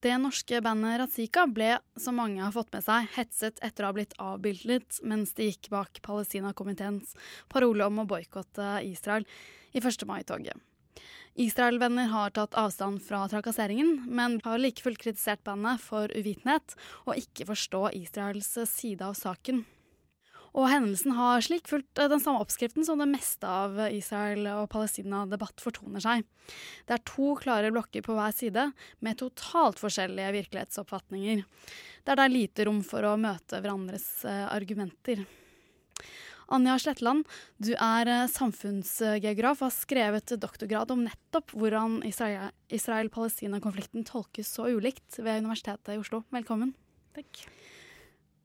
Det norske bandet Razika ble, som mange har fått med seg, hetset etter å ha blitt avbildet mens de gikk bak Palestina-komiteens parole om å boikotte Israel i 1. mai-toget. Israel-venner har tatt avstand fra trakasseringen, men har like fullt kritisert bandet for uvitenhet og ikke forstå Israels side av saken. Og hendelsen har slik fulgt eh, den samme oppskriften som det meste av Israel- og Palestina-debatt fortoner seg. Det er to klare blokker på hver side, med totalt forskjellige virkelighetsoppfatninger. Der det er lite rom for å møte hverandres eh, argumenter. Anja Sletland, du er eh, samfunnsgeograf og har skrevet doktorgrad om nettopp hvordan Israel-Palestina-konflikten tolkes så ulikt ved Universitetet i Oslo. Velkommen. Takk.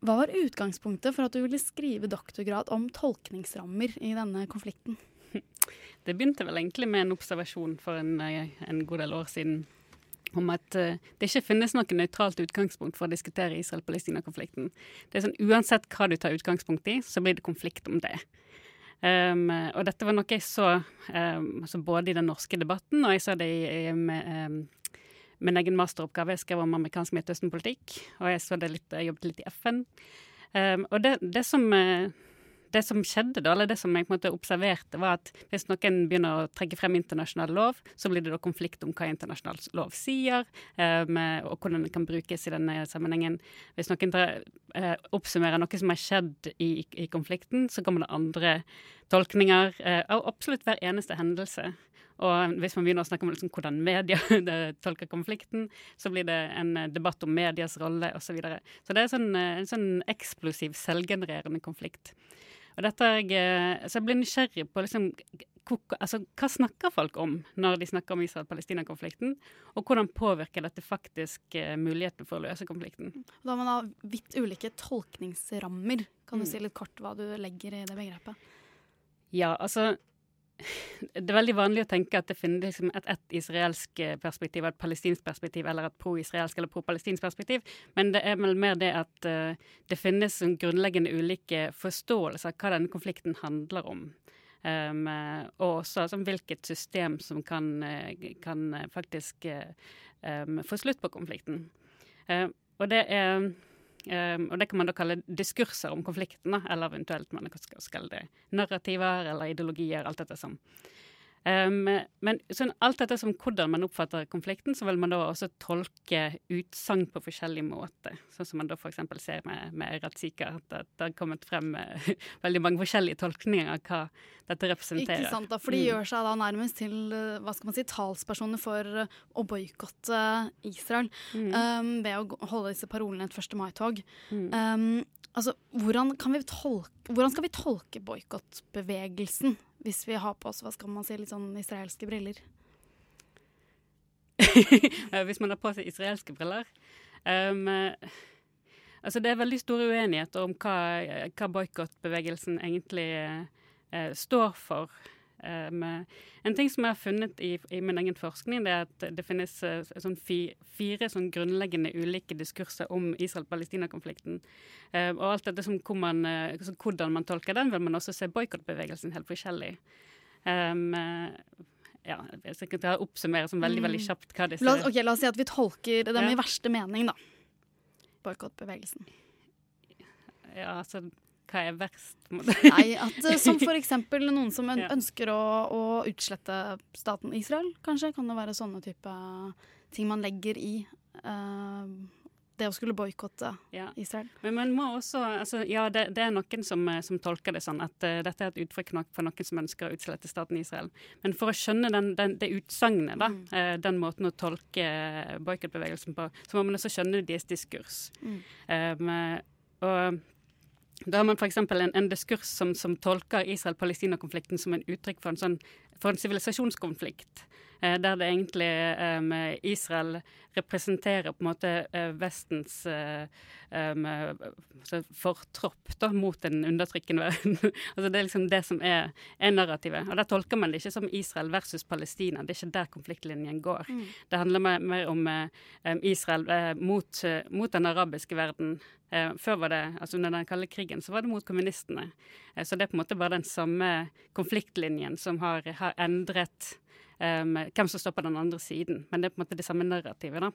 Hva var utgangspunktet for at du ville skrive doktorgrad om tolkningsrammer i denne konflikten? Det begynte vel egentlig med en observasjon for en, eh, en god del år siden om at uh, det ikke finnes noe nøytralt utgangspunkt for å diskutere Israel-Palestina-konflikten. Det er sånn Uansett hva du tar utgangspunkt i, så blir det konflikt om det. Um, og dette var noe jeg så um, altså både i den norske debatten, og jeg så det i, i med, um, min egen masteroppgave. Jeg skrev om amerikansk Midtøsten-politikk, og jeg, så det litt, jobbet litt i FN. Um, og det, det, som, eh, det, som, skjedde da, eller det som jeg på en måte observerte, var at hvis noen begynner å trekke frem internasjonal lov, så blir det da konflikt om hva internasjonal lov sier, um, og hvordan det kan brukes i denne sammenhengen. Hvis noen uh, oppsummerer noe som har skjedd i, i, konflikten, så kommer det andre tolkninger uh, av absolutt hver eneste hendelse. Og hvis man begynner å snakke om liksom hvordan media tolker konflikten, så blir det en eh, debatt om medias rolle osv. Så, videre. så det er sånn, eh, en sånn eksplosiv, selvgenererende konflikt. Og dette eh, så jeg blir nysgjerrig på liksom, altså, hva snakker folk om når de snakker om Israel-Palestina-konflikten, og hvordan påvirker dette faktisk muligheten for å løse konflikten? Da har man da vidt ulike tolkningsrammer. Kan du mm. si litt kort hva du legger i det begrepet? Ja, altså det er veldig vanlig å tenke at det finnes liksom et, et israelsk eh, perspektiv, et palestinsk perspektiv eller et pro-israelsk eller pro-palestinsk perspektiv. Men det er vel mer det at uh, det finnes en grunnleggende ulike forståelser av hva denne konflikten handler om. Um, og også altså, hvilket system som kan, kan faktisk um, få slutt på konflikten. Uh, og det er og det kan man da kalle diskurser om konflikten, eller eventuelt man skal det narrativer eller ideologier, alt dette som. Um, men sånn, alt dette som hvordan man oppfatter konflikten, så vil man da også tolke utsagn på forskjellig måte. Sånn som man da f.eks. ser med, med Ratzika, at det har kommet frem uh, veldig mange forskjellige tolkninger av hva dette representerer. Ikke sant, da, For de mm. gjør seg da nærmest til eh, hva skal man si, talspersoner for uh, å boikotte Israel mm. um, ved å holde disse parolene et 1. mai-tog. Mm. Um, altså, hvordan, hvordan, skal vi tolke boikottbevegelsen? Hvis vi har på oss hva skal man si, litt sånn israelske briller. Hvis man har på seg israelske briller um, Altså, det er veldig store uenigheter om hva, hva boikottbevegelsen egentlig uh, står for. Um, en ting som jeg har funnet i, i, min egen forskning, det er at det finnes uh, sånn fi, fire sånn grunnleggende ulike diskurser om Israel-Palestina-konflikten. Uh, og alt dette som man, hvordan man tolker den, vil man også se boikottbevegelsen helt forskjellig. Um, ja, jeg skal oppsummere som veldig veldig mm. kjapt hva disse la, okay, la oss si at vi tolker dem ja. i verste mening, da. Boikottbevegelsen. Ja, altså hva er verst? Nei, at som Som f.eks. noen som ønsker å, å, utslette staten Israel, kanskje. Kan det være sånne type ting man legger i uh, det å skulle boikotte ja. Israel. Men man må også altså, Ja, det, det, er noen som, eh, som, tolker det sånn at uh, dette er et uttrykk for noen som ønsker å utslette staten Israel. Men for å skjønne den, den, det utsagnet, da, mm. uh, den måten å tolke boikottbevegelsen på, så må man også skjønne deres diskurs. Mm. Um, og da har man f.eks. En, en diskurs som, som tolker Israel-Palestina-konflikten som en uttrykk for en sånn for en sivilisasjonskonflikt. Eh, der det egentlig um, Israel representerer på en måte uh, Vestens uh, um, fortropp da, mot den undertrykkende verden. altså Det er liksom det som er, er, narrativet. Og Der tolker man det ikke som Israel versus Palestina. Det er ikke der konfliktlinjen går. Mm. Det handler mer, mer om um, Israel mot, mot, den arabiske verden. før var det, altså Under den kalde krigen så var det mot kommunistene. så det er på en måte bare den samme konfliktlinjen som har, har endret um, hvem som står på den andre siden. Men det er på en måte det samme narrativet. da.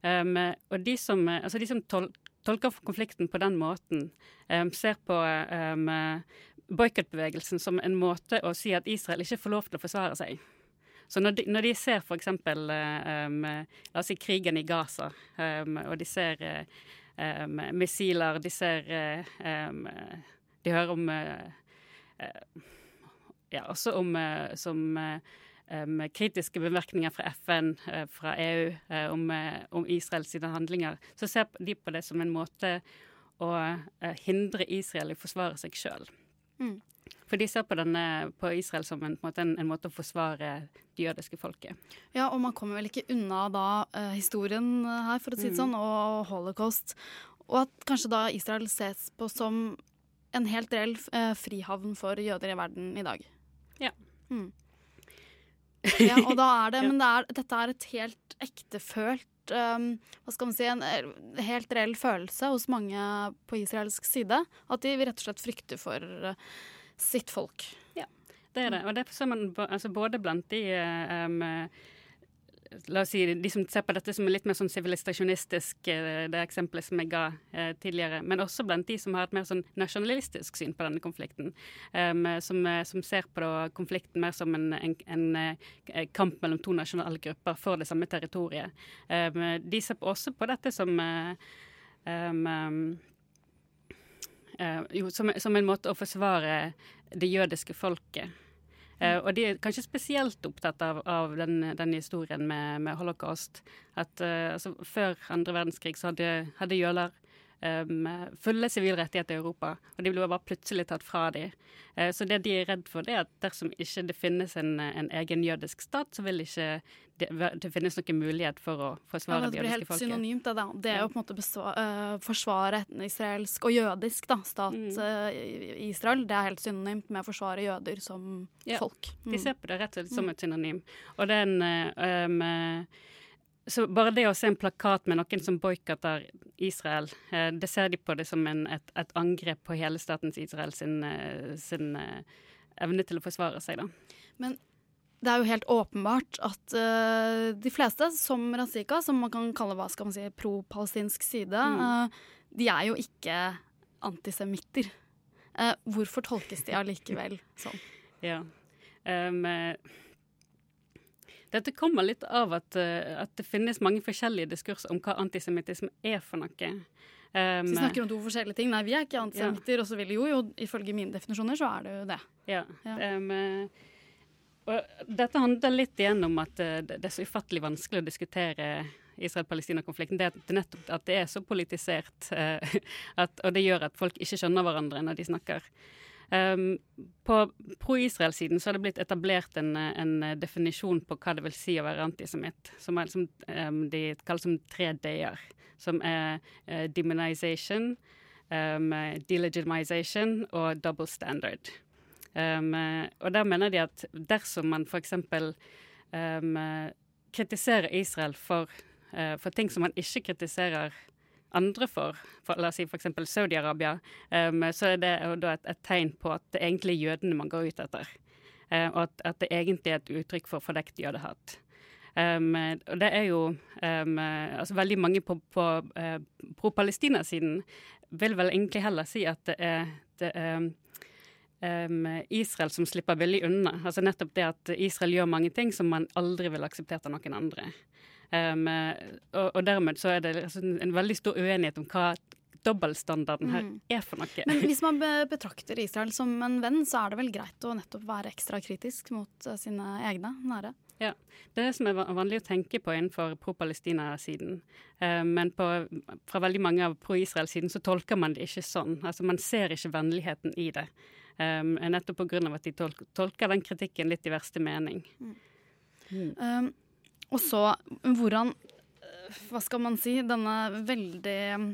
Um, og de som, altså de som tol tolker konflikten på den måten, um, ser på um, boikottbevegelsen som en måte å si at Israel ikke får lov til å forsvare seg. Så når de, når de ser f.eks. Um, la oss si krigen i Gaza, um, og de ser um, missiler, de ser De hører om uh, Ja, også om som um, kritiske bemerkninger fra FN, uh, fra EU, uh, om, uh, om Israels handlinger, så ser de på det som en måte å hindre Israel i å forsvare seg sjøl. Mm. For de ser på, denne, på Israel som en, en, en, måte å forsvare det jødiske folket. Ja, og man kommer vel ikke unna da historien her, for å si det mm. sånn, og holocaust. Og at kanskje da Israel ses på som en helt reell frihavn for jøder i verden i dag. Ja. Mm. Ja, og da er det, Men det er, dette er et helt ektefølt um, Hva skal man si, en eh, helt reell følelse hos mange på israelsk side. At de rett og slett frykter for uh, sitt folk. Ja, det er det. Og det ser man altså både blant de um, La oss si de som ser på dette som er litt mer sånn sivilisasjonistisk, eh, det eksempelet som jeg ga eh, tidligere, men også blant de som har et mer sånn nasjonalistisk syn på denne konflikten. Um, som, eh, som, ser på da, konflikten mer som en, en, en, en, kamp mellom to nasjonale grupper for det samme territoriet. Um, de ser også på dette som um, jo, som, som en måte å forsvare det jødiske folket. Uh, og de er kanskje spesielt opptatt av, av den, den, historien med, med holocaust. At uh, altså, før andre verdenskrig så hadde, hadde jøder um, fulle sivile rettigheter i Europa, og de ble bare plutselig tatt fra dem. Uh, så det de er redd for, det er at dersom ikke det finnes en, en egen jødisk stat, så vil ikke det, det finnes noen mulighet for å forsvare ja, det, jødiske folket. Det blir helt synonymt, det, da. Det er jo på en måte å uh, forsvare israelsk og jødisk da, stat mm. uh, Israel. Det er helt synonymt med å forsvare jøder som ja, folk. Mm. De ser på det rett og slett som mm. et synonym. Og det er en så bare det å se en plakat med noen som boikotter Israel, eh, det ser de på det som en, et, et, angrep på hele statens Israel sin, eh, sin uh, evne til å forsvare seg, da. Men det er jo helt åpenbart at uh, de fleste, som Razika, som man kan kalle hva skal man si, pro-palestinsk side, mm. uh, de er jo ikke antisemitter. hvorfor tolkes de allikevel sånn? Ja. Um, dette kommer litt av at, uh, at, det finnes mange forskjellige diskurser om hva antisemittisme er for noe. Um, så vi snakker om to forskjellige ting. Nei, vi er ikke antisemitter, ja. og så vil jo, jo, ifølge mine definisjoner, så er det jo det. Ja. ja. Um, og dette handler litt igjen om at uh, det er så ufattelig vanskelig å diskutere Israel-Palestina-konflikten. Det er nettopp at det er så politisert, uh, at, og det gjør at folk ikke skjønner hverandre når de snakker. Um, på pro-Israel-siden så har det blitt etablert en, en, definisjon på hva det vil si å være antisemitt, som er liksom, um, de kaller som tre d-er. Som er uh, demonization, um, delegitimization og double standard. Um, og der mener de at dersom man f.eks. Um, kritiserer Israel for, uh, for ting som man ikke kritiserer andre for, for la oss si f.eks. Saudi-Arabia, um, så er det da et, et, tegn på at det egentlig er jødene man går ut etter. Uh, og at, at, det egentlig er et uttrykk for fordekt jødehat. Um, og det er jo um, altså Veldig mange på, på uh, pro-Palestina-siden vil vel egentlig heller si at det er, det er Israel som slipper billig unna. Altså nettopp det at Israel gjør mange ting som man aldri ville akseptert av noen andre. Um, og, og, dermed så er det altså en veldig stor uenighet om hva dobbeltstandarden her mm. er for noe. Men hvis man betrakter Israel som en venn, så er det vel greit å nettopp være ekstra kritisk mot uh, sine egne nære? Ja, det er det som er vanlig å tenke på innenfor pro-Palestina-siden. Eh, men på, fra veldig mange av pro-Israel-siden så tolker man det ikke sånn. Altså Man ser ikke vennligheten i det. Eh, nettopp pga. at de tolker, den kritikken litt i verste mening. Mm. Mm. Um, og så hvordan Hva skal man si? Denne veldig um,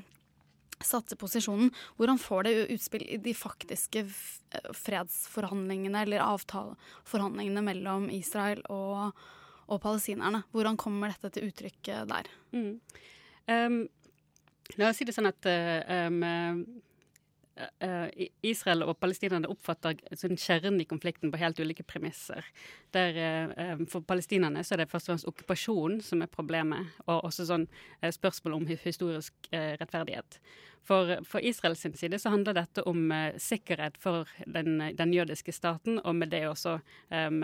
satte posisjonen. Hvordan får det utspill i de faktiske fredsforhandlingene eller avtaleforhandlingene mellom Israel og, og palestinerne? Hvordan kommer dette til uttrykk der? Mm. Um, la oss si det sånn at um, Israel og palestinerne oppfatter kjernen i konflikten på helt ulike premisser. Der, uh, for palestinerne er det først og fremst okkupasjonen som er problemet, og også sånn spørsmål om historisk rettferdighet. For, for Israels side så handler dette om sikkerhet for den, den, jødiske staten, og med det også um,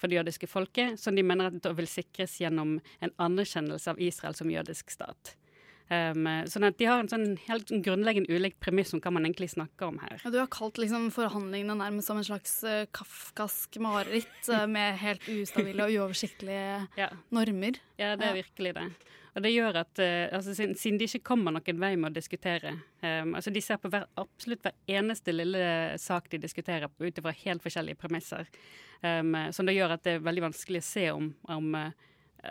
for det jødiske folket, som de mener at det vil sikres gjennom en anerkjennelse av Israel som jødisk stat. Um, sånn at De har en sånn helt sånn grunnleggende ulikt premiss om hva man egentlig snakker om her. Ja, du har kalt liksom forhandlingene nærmest som en slags uh, kafkask mareritt uh, med helt ustabile og uoversiktlige ja. normer. Ja, det er virkelig det. Og det gjør at, uh, altså, siden, siden, de ikke kommer noen vei med å diskutere um, altså De ser på hver, absolutt hver eneste lille sak de diskuterer ut ifra helt forskjellige premisser. Um, som det gjør at det er veldig vanskelig å se om, om Eh,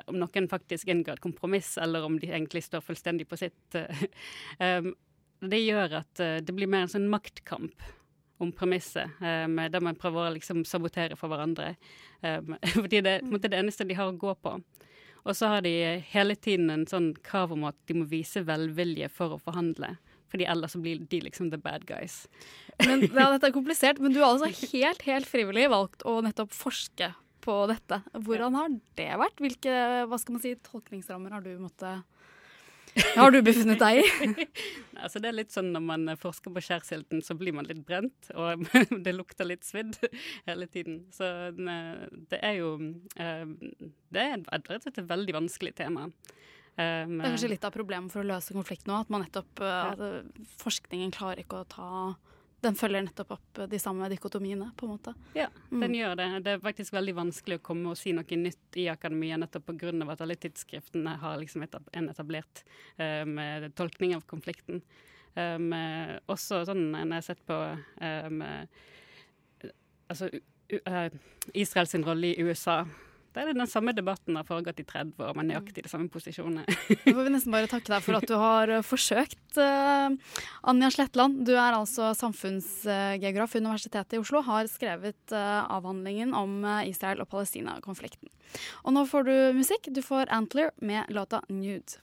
om noen faktisk inngår et kompromiss, eller om de egentlig står fullstendig på sitt. um, det gjør at uh, det blir mer en sånn maktkamp om premisset, der man prøver å liksom sabotere for hverandre. Fordi det, er det eneste de har å gå på. Og så har de hele tiden en sånn krav om at de må vise velvilje for å forhandle. Fordi ellers blir de liksom the bad guys. Men, ja, dette er komplisert, men du har altså helt, helt frivillig valgt å nettopp forske på dette. Hvordan har det vært? Hvilke hva skal man si, tolkningsrammer har du måttet har du befunnet deg i? altså det er litt sånn Når man forsker på skjærsilden, så blir man litt brent, og det lukter litt svidd hele tiden. Så det er jo eh, Det er rett og slett et veldig vanskelig tema. Um, det er kanskje litt av problemet for å løse konflikten nå, at man nettopp ja. Forskningen klarer ikke å ta den følger nettopp opp de samme dikotomiene, på en måte. Ja, den mm. gjør det. Det er faktisk veldig vanskelig å komme og si noe nytt i akademia, nettopp pga. at alle tidsskriftene har liksom en etablert um, tolkning av konflikten. Um, også sånn når jeg har sett på um, altså, uh, Israels rolle i USA det er den samme debatten har foregått i 30 år, med nøyaktig de samme posisjonene. Nå får vi nesten bare takke deg for at du har eh, forsøkt. Uh, Anja Sletland, du er altså samfunnsgeograf ved Universitetet i Oslo, har skrevet uh, avhandlingen om Israel- og Palestina-konflikten. Og nå får du musikk. Du får Antler med låta 'Nude'.